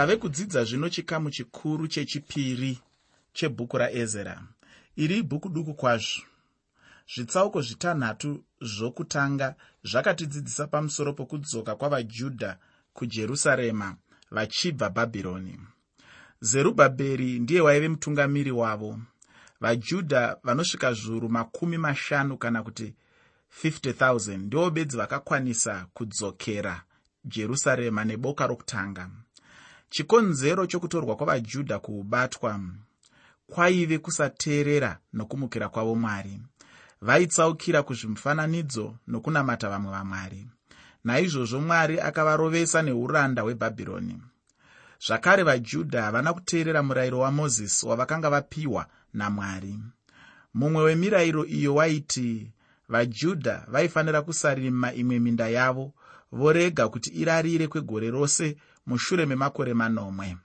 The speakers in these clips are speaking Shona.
tave kudzidza zvino chikamu chikuru chechipiri chebhuku raezera. Iri ibhuku duku kwazvo. Zvitsauko zvitanhatu zvokutanga zvakatidzidzisa pamusoro pokudzoka kwavajudha kujerusarema vachibva bhabhironi. Zerubhabheri ndiye waive mutungamiri wavo. Vajudha vanosvika zviuru makumi mashanu kana kuti 50 000 ndivo bedzi vakakwanisa kudzokera jerusarema neboka rokutanga chikonzero chokutorwa kwavajudha kuubatwa kwaive kusateerera nokumukira kwavo mwari. Vaitsaukira kuzvimufananidzo nokunamata vamwe vamwari. Naizvozvo mwari akavarovesa neuranda hwebhabhironi. Zvakare vajudha havana kuteerera murayiro wamozisi wavakanga vapiwa namwari. Mumwe wemirayiro iyo waiti vajudha vaifanira kusarima imwe minda yavo vorega kuti irarire kwegore rose mushure memakore manomwe.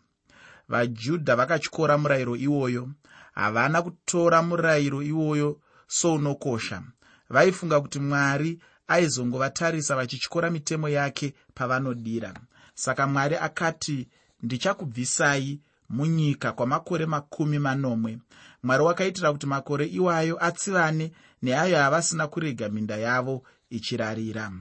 Vajudha vakatyora murayiro iwoyo. Havana kutora murayiro iwoyo sounokosha. Vaifunga kuti mwari aizongovatarisa vachityora mitemo yake pavanodira. Saka mwari akati ndichakubvisai munyika kwamakore makumi manomwe. Mwari wakaitira kuti makore iwayo atsivane neayo avasina kurega minda yavo ichirarira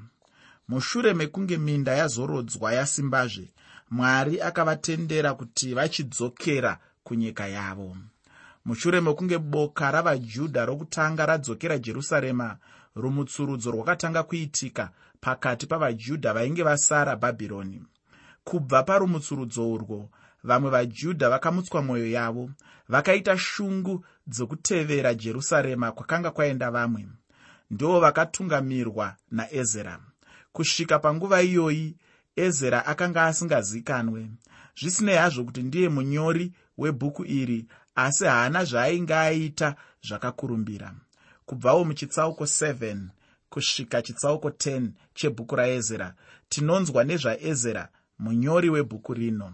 mushure mekunge minda yazorodzwa yasimbazve mwari akavatendera kuti vachidzokera kunyika yavo. Mushure mekunge boka ravajudha rokutanga radzokera jerusarema rumutsurudzo rwakatanga kuitika pakati pavajudha vainge vasara bhabhironi. Kubva parumutsurudzo urwo vamwe vajudha vakamutswa mwoyo yavo vakaita shungu dzokutevera jerusarema kwakanga kwaenda vamwe. Ndo vakatungamirwa naezera kusvika panguva iyoyi ezera akanga asingazikanwe. Zvisinei hazvo kuti ndiye munyori webhuku iri asi haana zvaainge aita zvakakurumbira. Kubvawo muchitsauko 7 kusvika chitsauko 10 chebhuku raezera tinonzwa nezvaezera munyori webhuku rino.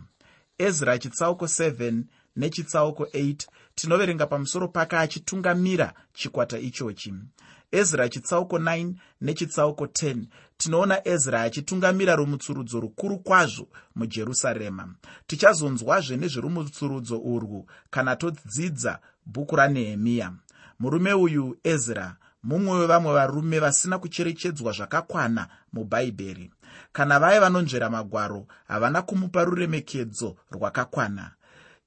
Ezra chitsauko 7 nechitsauko 8 tinoverenga pamusoro pake achitungamira chikwata ichochi. Ezra chitsauko 9 nechitsauko 10 tinoona ezra achitungamira rumutsurudzo rukuru kwazvo mujerusarema. Tichazonzwazve nezverumutsurudzo urwu kana todzidza bhuku ranehemiya. Murume uyu ezra mumwe wevamwe varume vasina kucherechedzwa zvakakwana mubhaibheri. Kana vaya vanonzvera magwaro havana kumupa ruremekedzo rwakakwana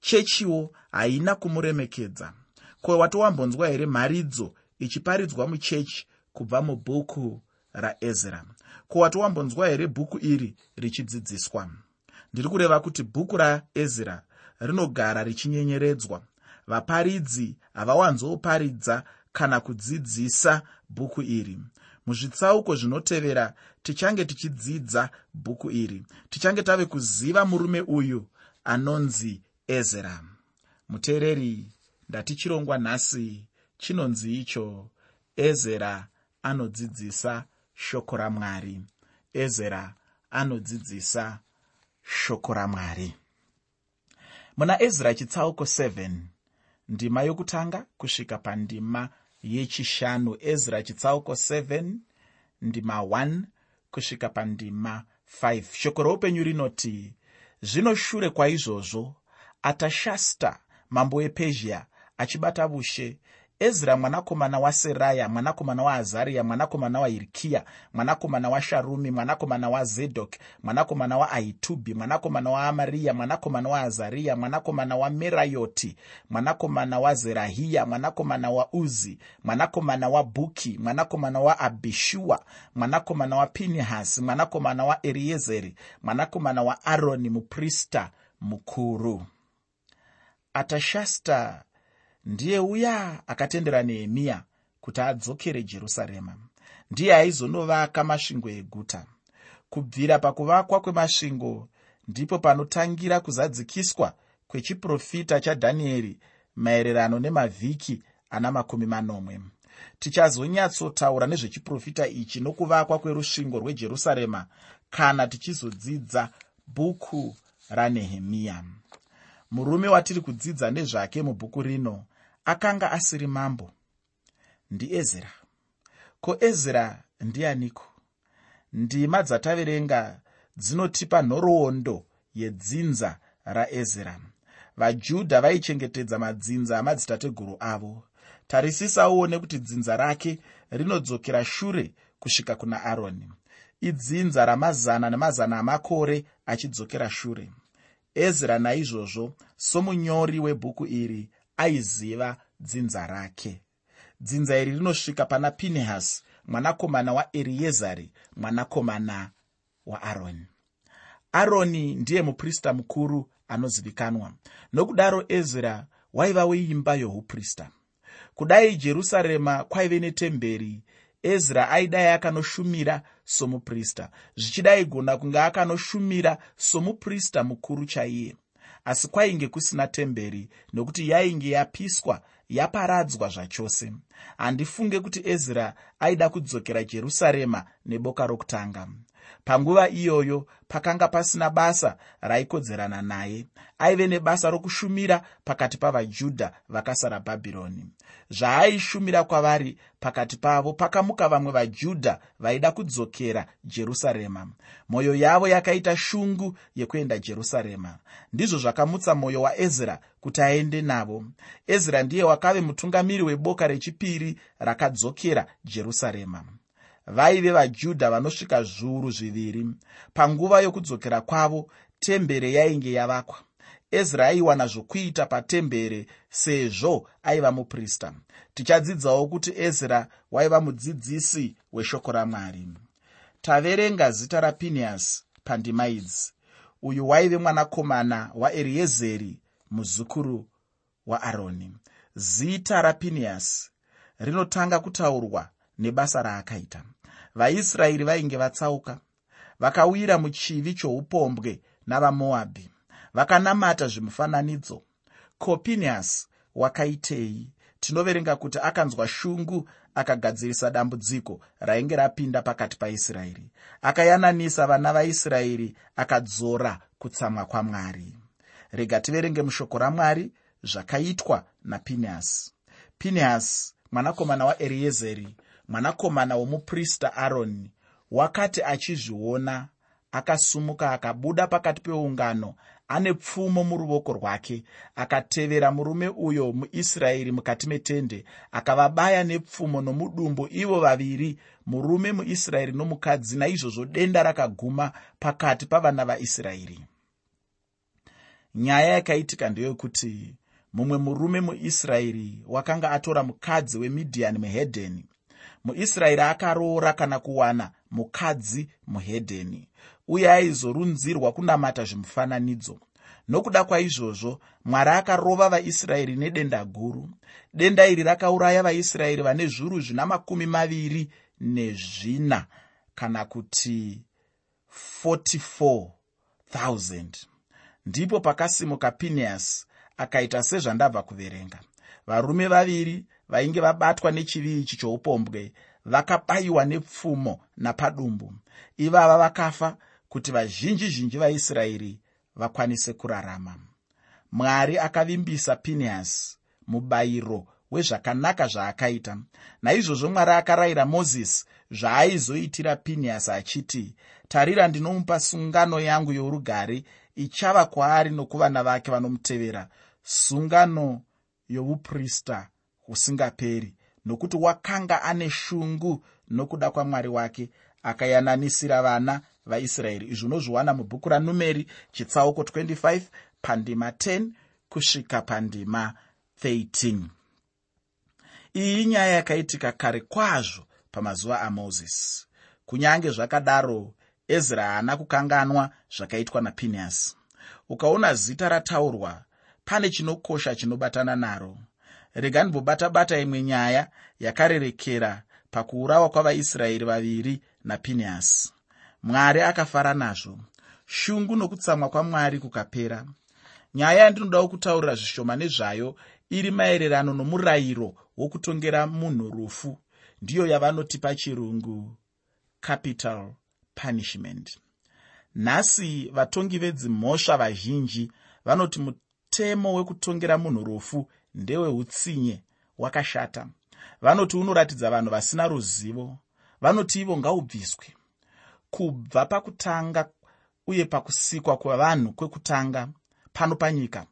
chechiwo haina kumuremekedza. Ko watowambonzwa here mharidzo ichiparidzwa muchechi kubva mubhuku raezra? Ko watowambonzwa here bhuku iri richidzidziswa? Ndiri kureva kuti bhuku raezra rinogara richinyenyeredzwa. Vaparidzi havawanzoparidza kana kudzidzisa bhuku iri. Muzvitsauko zvinotevera tichange tichidzidza bhuku iri. Tichange tave kuziva murume uyu anonzi ezera muteereri ndatichirongwa nhasi chinonzi icho ezera anodzidzisa shoko ramwari. Ezera anodzidzisa shoko ramwari. Muna ezra chitsauko 7 ndima yokutanga kusvika pandima yechishanu. Ezra chitsauko 7 ndima 1 kusvika pandima 5 shoko roupenyu rinoti zvino shure kwaizvozvo atashasta mambo wepezhia achibata ushe ezra mwanakomana waseraya mwanakomana waazariya mwanakomana wahirikiya mwanakomana washarumi mwanakomana wazedhoki mwanakomana waahitubhi mwanakomana waamariya mwanakomana waazariya mwanakomana wamerayoti mwanakomana wazerahiya mwanakomana wauzi mwanakomana wabhuki mwanakomana waabhishua mwanakomana wapinihasi mwanakomana waeriezeri mwanakomana waaroni muprista mukuru atashasta ndiye uya akatendera nehemiya kuti adzokere jerusarema. Ndiye aizonovaka masvingo eguta. Kubvira pakuvakwa kwemasvingo ndipo panotangira kuzadzikiswa kwechiprofita chadhanieri maererano nemavhiki ana makumi manomwe. Tichazonyatsotaura nezvechiprofita ichi nokuvakwa kwerusvingo rwejerusarema kana tichizodzidza bhuku ranehemiya murume watiri kudzidza nezvake mubhuku rino akanga asiri mambo ndiezera ko ezera ndianiko ndima dzataverenga dzinotipa nhoroondo yedzinza raezra vajudha vaichengetedza madzinza amadzitateguru avo. Tarisisawo nekuti dzinza rake rinodzokera shure kusvika kuna aroni. Idzinza ramazana nemazana amakore achidzokera shure ezra naizvozvo somunyori webhuku iri aiziva dzinza rake. Dzinza iri rinosvika pana pinehasi mwanakomana waeriezari mwanakomana waaroni aroni ndiye muprista mukuru anozivikanwa. Nokudaro ezra waiva weimba youprista kudai jerusarema kwaive netemberi ezra aidai akanoshumira somuprista. Zvichidaigona kunge akanoshumira somuprista mukuru chaiye. Asi kwainge kusina temberi nokuti yainge yapiswa yaparadzwa zvachose. Handifunge kuti ezra aida kudzokera jerusarema neboka rokutanga panguva iyoyo pakanga pasina basa raikodzerana naye aive nebasa rokushumira pakati pavajudha vakasara bhabhironi. Zvaaishumira kwavari pakati pavo pakamuka vamwe vajudha vaida kudzokera jerusarema. Mwoyo yavo yakaita shungu yekuenda jerusarema. Ndizvo zvakamutsa mwoyo waezra kuti aende navo. Ezra ndiye wakave mutungamiri weboka rechipiri rakadzokera jerusarema vaive vajudha vanosvika zviuru zviviri. Panguva yokudzokera kwavo tembere yainge yavakwa. Ezra aiwana zvokuita patembere sezvo aiva muprista. Tichadzidzawo kuti ezra waiva mudzidzisi weshoko ramwari. Taverenga zita rapinehasi pandima idzi. Uyu waive mwanakomana waeriezeri muzukuru waaroni zita rapinehasi rinotanga kutaurwa nebasa raakaita. Vaisraeri vainge vatsauka vakawira muchivi choupombwe navamoabhi vakanamata zvimufananidzo. Kopinias wakaitei tinoverenga kuti akanzwa shungu akagadzirisa dambudziko rainge rapinda pakati paisraeri. Akayananisa vana vaisraeri akadzora kutsamwa kwamwari. Rega tiverenge mushoko ramwari zvakaitwa napinehasi pinehasi mwanakomana waeriezeri mwanakomana womuprista aroni wakati achizviona akasumuka akabuda pakati peungano ane pfumo muruoko rwake akatevera murume uyo muisraeri mukati metende akavabaya nepfumo nomudumbu ivo vaviri murume muisraeri nomukadzi naizvozvo denda rakaguma pakati pavana vaisraeri. Nyaya yakaitika ndeyekuti mumwe murume muisraeri wakanga atora mukadzi wemidhiani muhedheni muisraeri akaroora kana kuwana mukadzi muhedheni uye aizorunzirwa kunamata zvimufananidzo. Nokuda kwaizvozvo mwari akarova vaisraeri nedenda guru. Denda iri rakauraya vaisraeri vane zviuru zvina makumi maviri nezvina kana kuti 44000 ndipo pakasimuka pinehasi akaita sezvandabva kuverenga. Varume vaviri vainge vabatwa nechivi ichi choupombwe vakabayiwa nepfumo napadumbu. Ivava vakafa kuti vazhinji zhinji vaisraeri vakwanise kurarama. Mwari akavimbisa pinehasi mubayiro wezvakanaka zvaakaita. Naizvozvo mwari akarayira mozisi zvaaizoitira pinehasi achiti tarira ndinomupa sungano yangu yorugare ichava kwaari nokuvana vake vanomutevera sungano youprista husingaperi nokuti wakanga ane shungu nokuda kwamwari wake akayananisira vana vaisraeri. Izvi unozviwana mubhuku ranumeri chitsauko 25 pandima 10 kusvika pandima 13 iyi inyaya yakaitika kare kwazvo pamazuva amozisi. Kunyange zvakadaro ezra haana kukanganwa zvakaitwa napinehasi ukaona zita rataurwa pane chinokosha chinobatana naro rega ndimbobata-bata imwe nyaya yakarerekera pakuurawa kwavaisraeri vaviri napinehasi mwari akafara nazvo. Shungu nokutsamwa kwamwari kukapera. Nyaya yandinodawo kutaurira zvishoma nezvayo iri maererano nomurayiro wokutongera munhu rufu. Ndiyo yavanoti pachirungu capital punishment. Nhasi vatongi vedzimhosva vazhinji vanoti mutemo wekutongera munhu rufu ndeweutsinye wakashata. Vanoti unoratidza vanhu vasina ruzivo vanoti ivo ngaubviswe. Kubva pakutanga uye pakusikwa kwevanhu kwekutanga pano panyika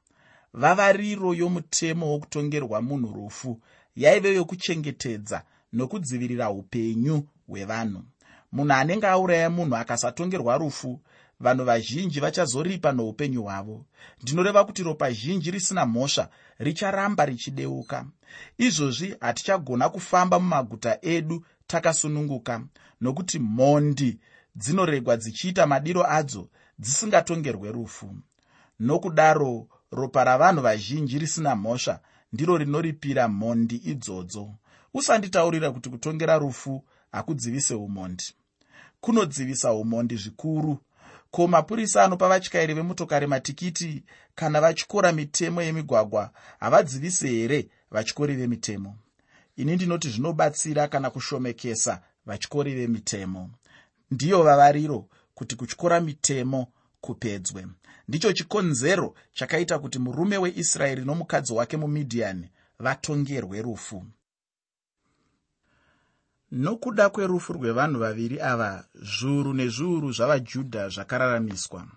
vavariro yomutemo wokutongerwa munhu rufu yaive yokuchengetedza nokudzivirira upenyu hwevanhu. Munhu anenge auraya munhu akasatongerwa rufu vanhu vazhinji vachazoripa noupenyu hwavo. Ndinoreva kuti ropa zhinji risina mhosva richaramba richideuka. Izvozvi hatichagona kufamba mumaguta edu takasununguka nokuti mhondi dzinoregwa dzichiita madiro adzo dzisingatongerwe rufu. Nokudaro ropa ravanhu vazhinji risina mhosva ndiro rinoripira mhondi idzodzo. Usanditaurira kuti kutongera rufu hakudzivise umhondi kunodzivisa umhondi zvikuru ko mapurisa anopa vatyairi vemotokari matikiti kana vatyora mitemo yemigwagwa havadzivisi here vatyori vemitemo ini ndinoti zvinobatsira kana kushomekesa vatyori vemitemo ndiyo vavariro kuti kutyora mitemo kupedzwe. Ndicho chikonzero chakaita kuti murume weisraeri nomukadzi wake mumidhiani vatongerwe rufu nokuda kwerufu rwevanhu vaviri ava zviuru nezviuru zvavajudha zvakararamiswa.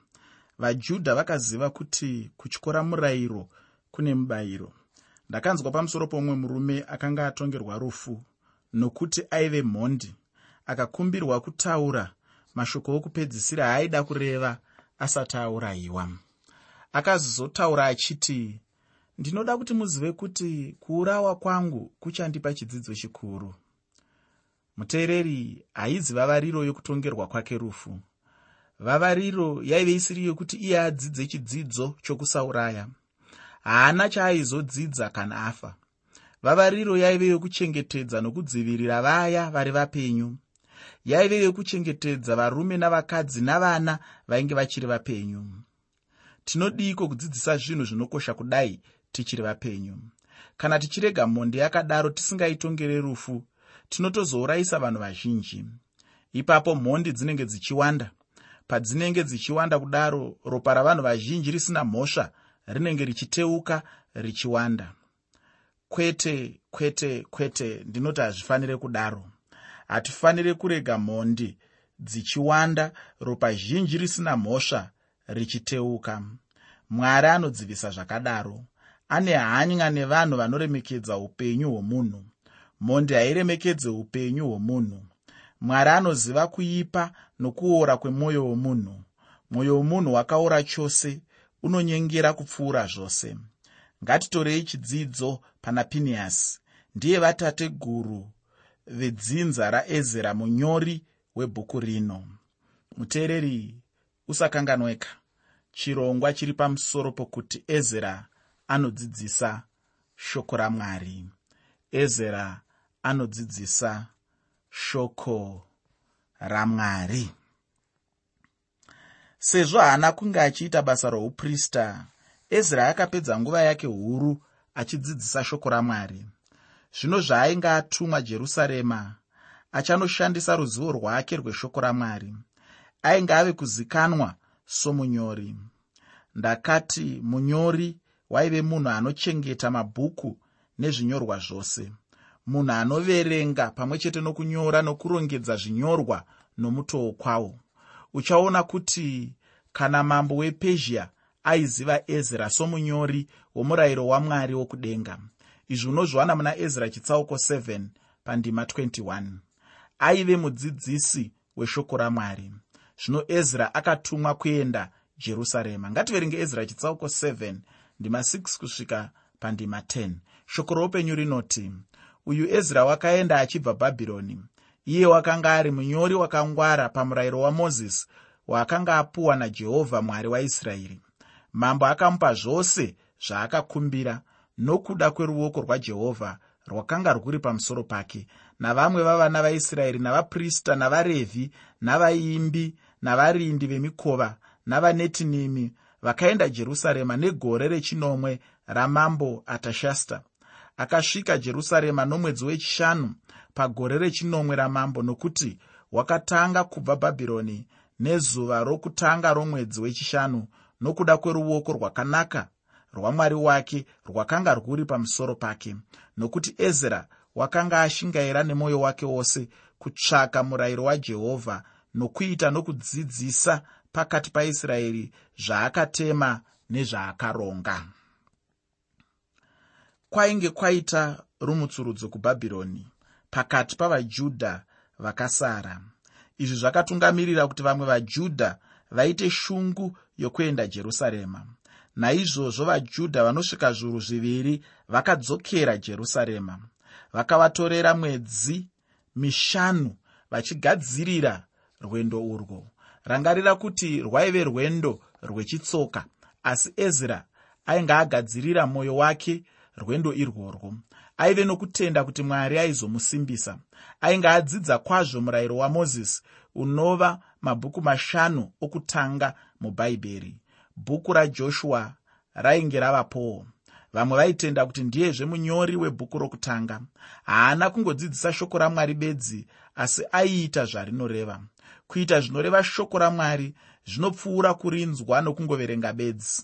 Vajudha vakaziva kuti kutyora murayiro kune mubayiro. Ndakanzwa pamusoro pomumwe murume akanga atongerwa rufu nokuti aive mhondi akakumbirwa kutaura mashoko okupedzisira aaida kureva asati aurayiwa. Akazotaura achiti ndinoda kuti muzive kuti kuurawa kwangu kuchandipa chidzidzo chikuru muteereri haizi vavariro yokutongerwa kwake rufu. Vavariro yaive isiri yokuti iye adzidze chidzidzo chokusauraya. Haana chaaizodzidza kana afa. Vavariro yaive yokuchengetedza nokudzivirira vaya vari vapenyu. Yaive yokuchengetedza varume navakadzi navana vainge vachiri vapenyu. Tinodiko kudzidzisa zvinhu zvinokosha kudai tichiri vapenyu? Kana tichirega mhondi yakadaro tisingaitongere rufu tinotozourayisa vanhu vazhinji. Ipapo mhondi dzinenge dzichiwanda. Padzinenge dzichiwanda kudaro ropa ravanhu vazhinji risina mhosva rinenge richiteuka richiwanda. Kwete kwete kwete ndinoti hazvifaniri kudaro. Hatifaniri kurega mhondi. Dzichiwanda ropa zhinji risina mhosva richiteuka. Mwari anodzivisa zvakadaro. Ane hanya nevanhu vanoremekedza upenyu hwomunhu mhondi hairemekedze upenyu hwomunhu. Mwari anoziva kuipa nokuora kwemwoyo womunhu. Mwoyo womunhu wakaora chose unonyengera kupfuura zvose. Ngatitorei chidzidzo pana pineyasi ndiye vatateguru vedzinza raezera munyori webhuku rino. Muteereri usakanganweka. Chirongwa chiri pamusoro pokuti ezera anodzidzisa shoko ramwari ezera anodzidzisa shoko ramwari. Sezvo haana kunge achiita basa rouprista ezra akapedza nguva yake huru achidzidzisa shoko ramwari. Zvino zvaainge atumwa jerusarema achanoshandisa ruzivo rwake rweshoko ramwari. Ainge ave kuzikanwa somunyori. Ndakati munyori waive munhu anochengeta mabhuku nezvinyorwa zvose munhu anoverenga pamwe chete nokunyora nokurongedza zvinyorwa nomutoo kwawo. Uchaona kuti kana mambo wepezhia aiziva ezra somunyori womurayiro wamwari wokudenga izvi unozviwana muna ezra chitsauko 7 pandima 21 aive mudzidzisi weshoko ramwari. Zvino ezra akatumwa kuenda jerusarema. Ngativerenge ezra chitsauko 7 ndima 6 kusvika pandima 10 shoko roupenyu rinoti uyu ezra wakaenda achibva bhabhironi. Iye wakanga ari munyori wakangwara pamurayiro wamozisi waakanga apuwa najehovha mwari waisraeri mambo akamupa zvose zvaakakumbira nokuda kweruoko rwajehovha rwakanga rwuri pamusoro pake navamwe vavana vaisraeri navaprista navarevhi navaimbi navarindi vemikova navanetinimi vakaenda jerusarema negore rechinomwe ramambo atashasta akasvika jerusarema nomwedzi wechishanu pagore rechinomwe ramambo nokuti wakatanga kubva bhabhironi nezuva rokutanga romwedzi wechishanu nokuda kweruoko rwakanaka rwamwari wake rwakanga rwuri pamusoro pake nokuti ezra wakanga ashingaira nemwoyo wake wose kutsvaka murayiro wajehovha nokuita nokudzidzisa pakati paisraeri zvaakatema nezvaakaronga kwainge kwaita rumutsurudzo kubhabhironi pakati pavajudha vakasara. Izvi zvakatungamirira kuti vamwe vajudha vaite shungu yokuenda jerusarema. Naizvozvo vajudha vanosvika zviuru zviviri vakadzokera jerusarema. Vakavatorera mwedzi mishanu vachigadzirira rwendo urwo. Rangarira kuti rwaive rwendo rwechitsoka asi ezra ainge agadzirira mwoyo wake rwendo irworwo. Aive nokutenda kuti mwari aizomusimbisa. Ainge adzidza kwazvo murayiro wamozisi unova mabhuku mashanu okutanga mubhaibheri bhuku rajoshua rainge ravapowo vamwe vaitenda kuti ndiyezve munyori webhuku rokutanga. Haana kungodzidzisa shoko ramwari bedzi asi aiita zvarinoreva. Kuita zvinoreva shoko ramwari zvinopfuura kurinzwa nokungoverenga bedzi.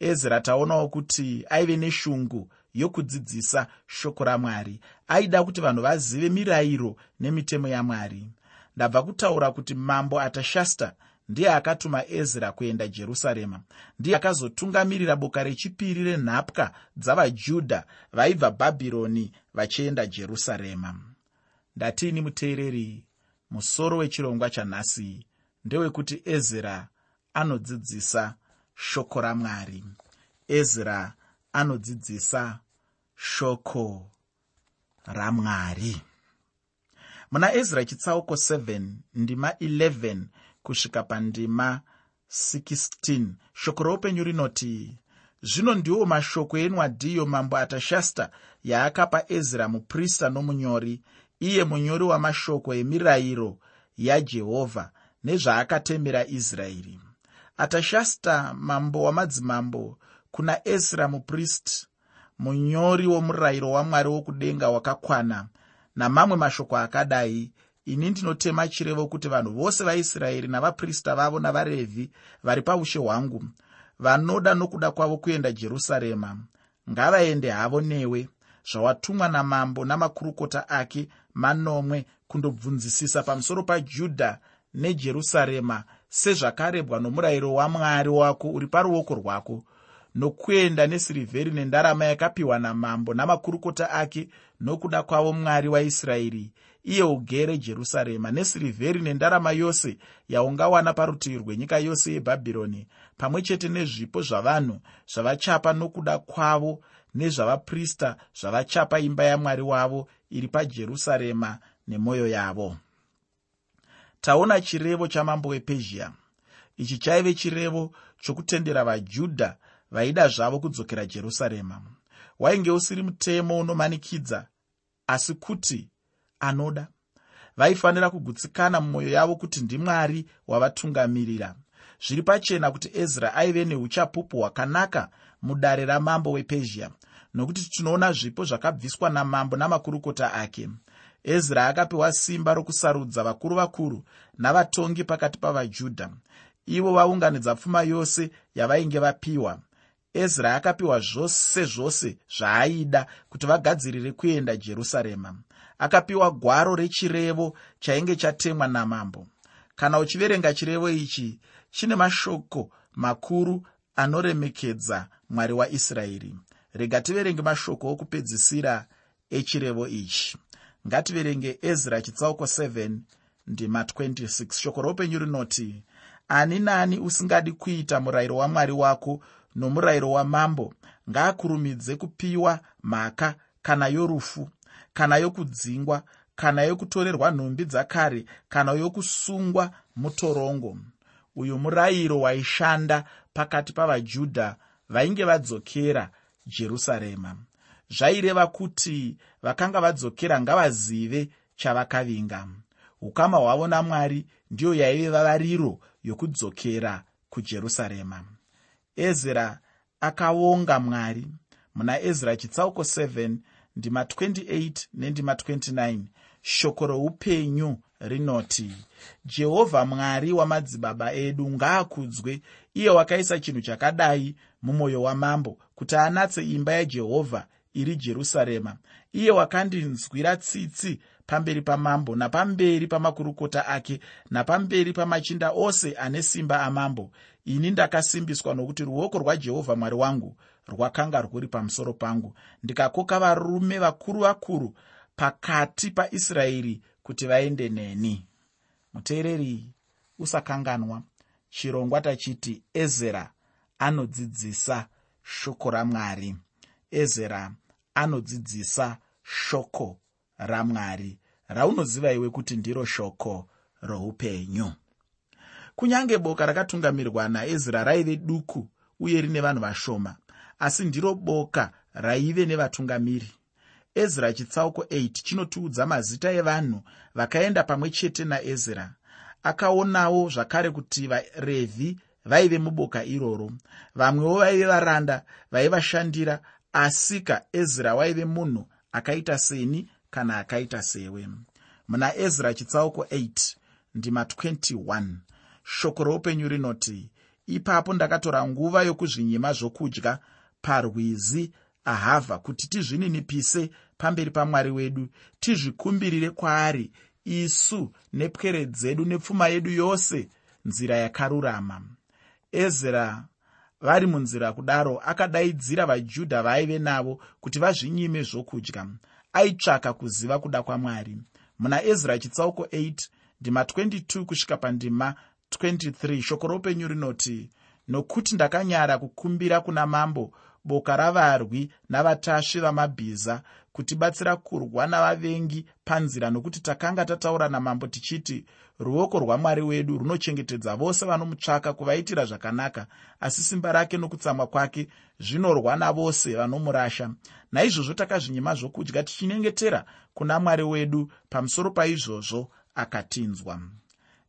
Ezra taonawo kuti aive neshungu yokudzidzisa shoko ramwari. Aida kuti vanhu vazive mirayiro nemitemo yamwari. Ndabva kutaura kuti mambo atashasta ndiye akatuma ezra kuenda jerusarema. Ndiye akazotungamirira boka rechipiri renhapwa dzavajudha vaibva bhabhironi vachienda jerusarema. Ndatini muteereri? Musoro wechirongwa chanhasi ndewekuti ezra anodzidzisa shoko ramwari. Ezra anodzidzisa shoko ramwari muna ezra chitsauko 7 ndima 11 kusvika pandima 16 shoko roupenyu rinoti zvino ndiwo mashoko enwadhiyo mambo atashasta yaakapa ezra muprista nomunyori iye munyori wamashoko emirayiro yajehovha nezvaakatemera israeri. Atashasta mambo wamadzimambo kuna ezra mupristi munyori womurayiro wamwari wokudenga wakakwana namamwe mashoko akadai. Ini ndinotema chirevo kuti vanhu vose vaisraeri navaprista vavo navarevhi vari paushe hwangu vanoda nokuda kwavo kuenda jerusarema. Ngavaende havo newe zvawatumwa namambo namakurukota ake manomwe kundobvunzisisa pamusoro pajudha nejerusarema sezvakarebwa nomurayiro wamwari wako uri paruoko rwako nokuenda nesirivheri nendarama yakapiwa namambo namakurukota ake nokuda kwavo mwari waisraeri iye ugere jerusarema nesirivheri nendarama yose yaungawana parutivi rwenyika yose yebhabhironi pamwe chete nezvipo zvavanhu zvavachapa nokuda kwavo nezvavaprista zvavachapa imba yamwari wavo iri pajerusarema nemwoyo yavo. Taona chirevo chamambo wepezhia. Ichi chaive chirevo chokutendera vajudha vaida zvavo kudzokera jerusarema. Wainge usiri mutemo unomanikidza asi kuti anoda. Vaifanira kugutsikana mumwoyo yavo kuti ndimwari wavatungamirira. Zviri pachena kuti ezra aive neuchapupu hwakanaka mudare ramambo wepezhia nokuti tinoona zvipo zvakabviswa namambo namakurukota ake. Ezra akapiwa simba rokusarudza vakuru vakuru navatongi pakati pavajudha. Ivo vaunganidza pfuma yose yavainge vapiwa ezra akapiwa zvose zvose zvaaida kuti vagadzirire kuenda jerusarema. Akapiwa gwaro rechirevo chainge chatemwa namambo. Kana uchiverenga chirevo ichi chine mashoko makuru anoremekedza mwari waisraeri rega tiverenge mashoko okupedzisira echirevo ichi. Ngativerenge ezra chitsauko 7 ndima 26 shoko roupenyu rinoti ani nani usingadi kuita murayiro wamwari wako nomurayiro wamambo. Ngaakurumidze kupiwa mhaka kana yorufu kana yokudzingwa kana yokutorerwa nhumbi dzakare kana yokusungwa mutorongo. Uyu murayiro waishanda pakati pavajudha vainge vadzokera jerusarema. Zvaireva kuti vakanga vadzokera ngavazive chavakavinga. Ukama hwavo namwari ndiyo yaive vavariro yokudzokera kujerusarema ezra akaonga mwari. Muna ezra chitsauko 7 ndima 28 nendima 29 shoko roupenyu rinoti jehovha mwari wamadzibaba edu ngaakudzwe. Iye wakaisa chinhu chakadai mumwoyo wamambo kuti anatse imba yajehovha iri jerusarema iye wakandinzwira tsitsi pamberi pamambo napamberi pamakurukota ake napamberi pamachinda ose ane simba amambo. Ini ndakasimbiswa nokuti ruoko rwajehovha mwari wangu rwakanga rwuri pamusoro pangu. Ndikakoka varume vakuru vakuru pakati paisraeri kuti vaende neni. Muteereri usakanganwa. Chirongwa tachiti ezera anodzidzisa shoko ramwari. Ezera anodzidzisa shoko ramwari. Raunoziva iwe kuti ndiro shoko roupenyu. Kunyange boka rakatungamirwa naezra raive duku uye rine vanhu vashoma asi ndiro boka raive nevatungamiri. Ezra chitsauko 8 chinotiudza mazita evanhu vakaenda pamwe chete naezra. Akaonawo zvakare kuti varevhi vaive muboka iroro. Vamwewo vaive varanda vaivashandira asika ezra waive munhu akaita seni kana akaita sewe. Muna ezra chitsauko 8 ndima 21 shoko roupenyu rinoti ipapo ndakatora nguva yokuzvinyima zvokudya parwizi ahavha kuti tizvininipise pamberi pamwari wedu tizvikumbirire kwaari isu nepwere dzedu nepfuma yedu yose nzira yakarurama. Ezra vari munzira kudaro akadaidzira vajudha vaaive navo kuti vazvinyime zvokudya. Aitsvaka kuziva kuda kwamwari. Muna ezra chitsauko 8 ndima 22 kusvika pandima 23 shoko roupenyu rinoti nokuti ndakanyara kukumbira kuna mambo boka ravarwi navatasvi vamabhiza kutibatsira kurwa navavengi panzira nokuti takanga tataura namambo tichiti ruoko rwamwari wedu runochengetedza vose vanomutsvaka kuvaitira zvakanaka asi simba rake nokutsamwa kwake zvinorwa navose vanomurasha. Naizvozvo takazvinyima zvokudya tichinyengetera kuna mwari wedu pamusoro paizvozvo akatinzwa.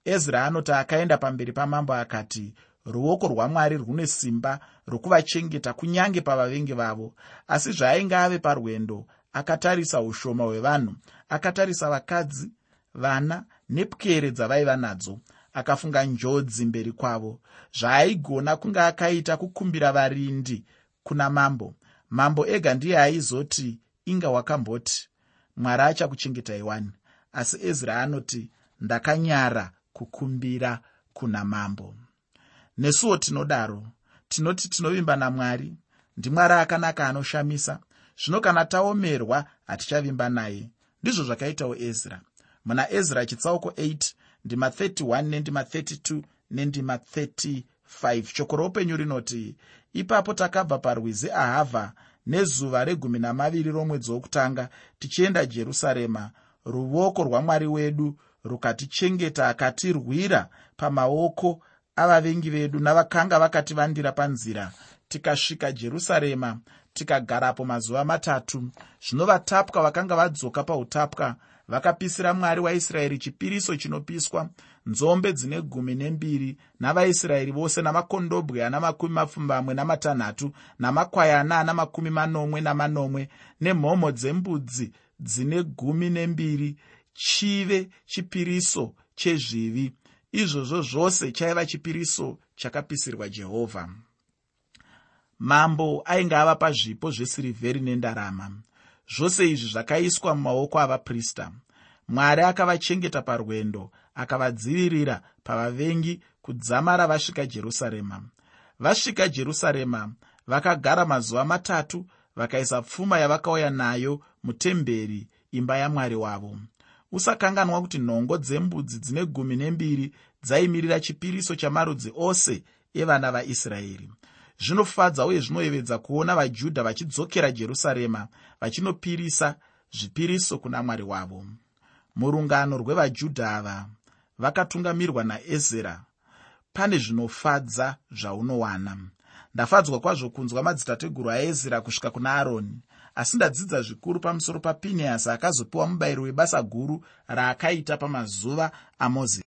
Ezra anoti akaenda pamberi pamambo akati ruoko rwamwari rune simba rokuvachengeta kunyange pavavengi vavo. Asi zvaainge ave parwendo akatarisa ushoma hwevanhu akatarisa vakadzi vana nepwere dzavaiva nadzo akafunga njodzi mberi kwavo. Zvaaigona kunge akaita kukumbira varindi kuna mambo. Mambo ega ndiye aizoti inga wakamboti mwari achakuchengetai wani asi ezra anoti ndakanyara kukumbira kuna mambo. Nesuwo tinodaro tinoti tinovimba namwari ndimwari akanaka anoshamisa. Zvino kana taomerwa hatichavimba naye ndizvo zvakaitawo ezra muna ezra chitsauko 8 ndima 31 nendima 32 nendima 35 shoko roupenyu rinoti ipapo takabva parwizi ahavha nezuva regumi namaviri romwedzi wokutanga tichienda jerusarema. Ruoko rwamwari wedu rukatichengeta akatirwira pamaoko avavengi vedu navakanga vakativandira panzira. Tikasvika jerusarema tikagarapo mazuva matatu. Zvino vatapwa vakanga vadzoka pautapwa vakapisira mwari waisraeri chipiriso chinopiswa nzombe dzine gumi nembiri navaisraeri vose namakondobwe ana makumi mapfumbamwe namatanhatu namakwayana ana makumi manomwe namanomwe nemhomho dzembudzi dzine gumi nembiri chive chipiriso chezvivi. Izvozvo zvose chaiva chipiriso chakapisirwa jehovha. Mambo ainge ava pazvipo zvesirivheri nendarama zvose izvi zvakaiswa mumaoko avaprista. Mwari akavachengeta parwendo akavadzivirira pavavengi kudzamara vasvika jerusarema. Vasvika jerusarema vakagara mazuva matatu vakaisa pfuma yavakauya nayo mutemberi imba yamwari wavo. Usakanganwa kuti nhongo dzembudzi dzine gumi nembiri dzaimirira chipiriso chamarudzi ose evana vaisraeri zvinofadza uye zvinoyevedza kuona vajudha vachidzokera jerusarema vachinopirisa zvipiriso kuna mwari wavo. Murungano rwevajudha ava vakatungamirwa naezera. Pane zvinofadza zvaunowana. Ndafadzwa kwazvo kunzwa madzitateguru aezera kusvika kuna aroni asi ndadzidza zvikuru pamusoro papineasi akazopiwa mubayiro webasa guru raakaita pamazuva amozisi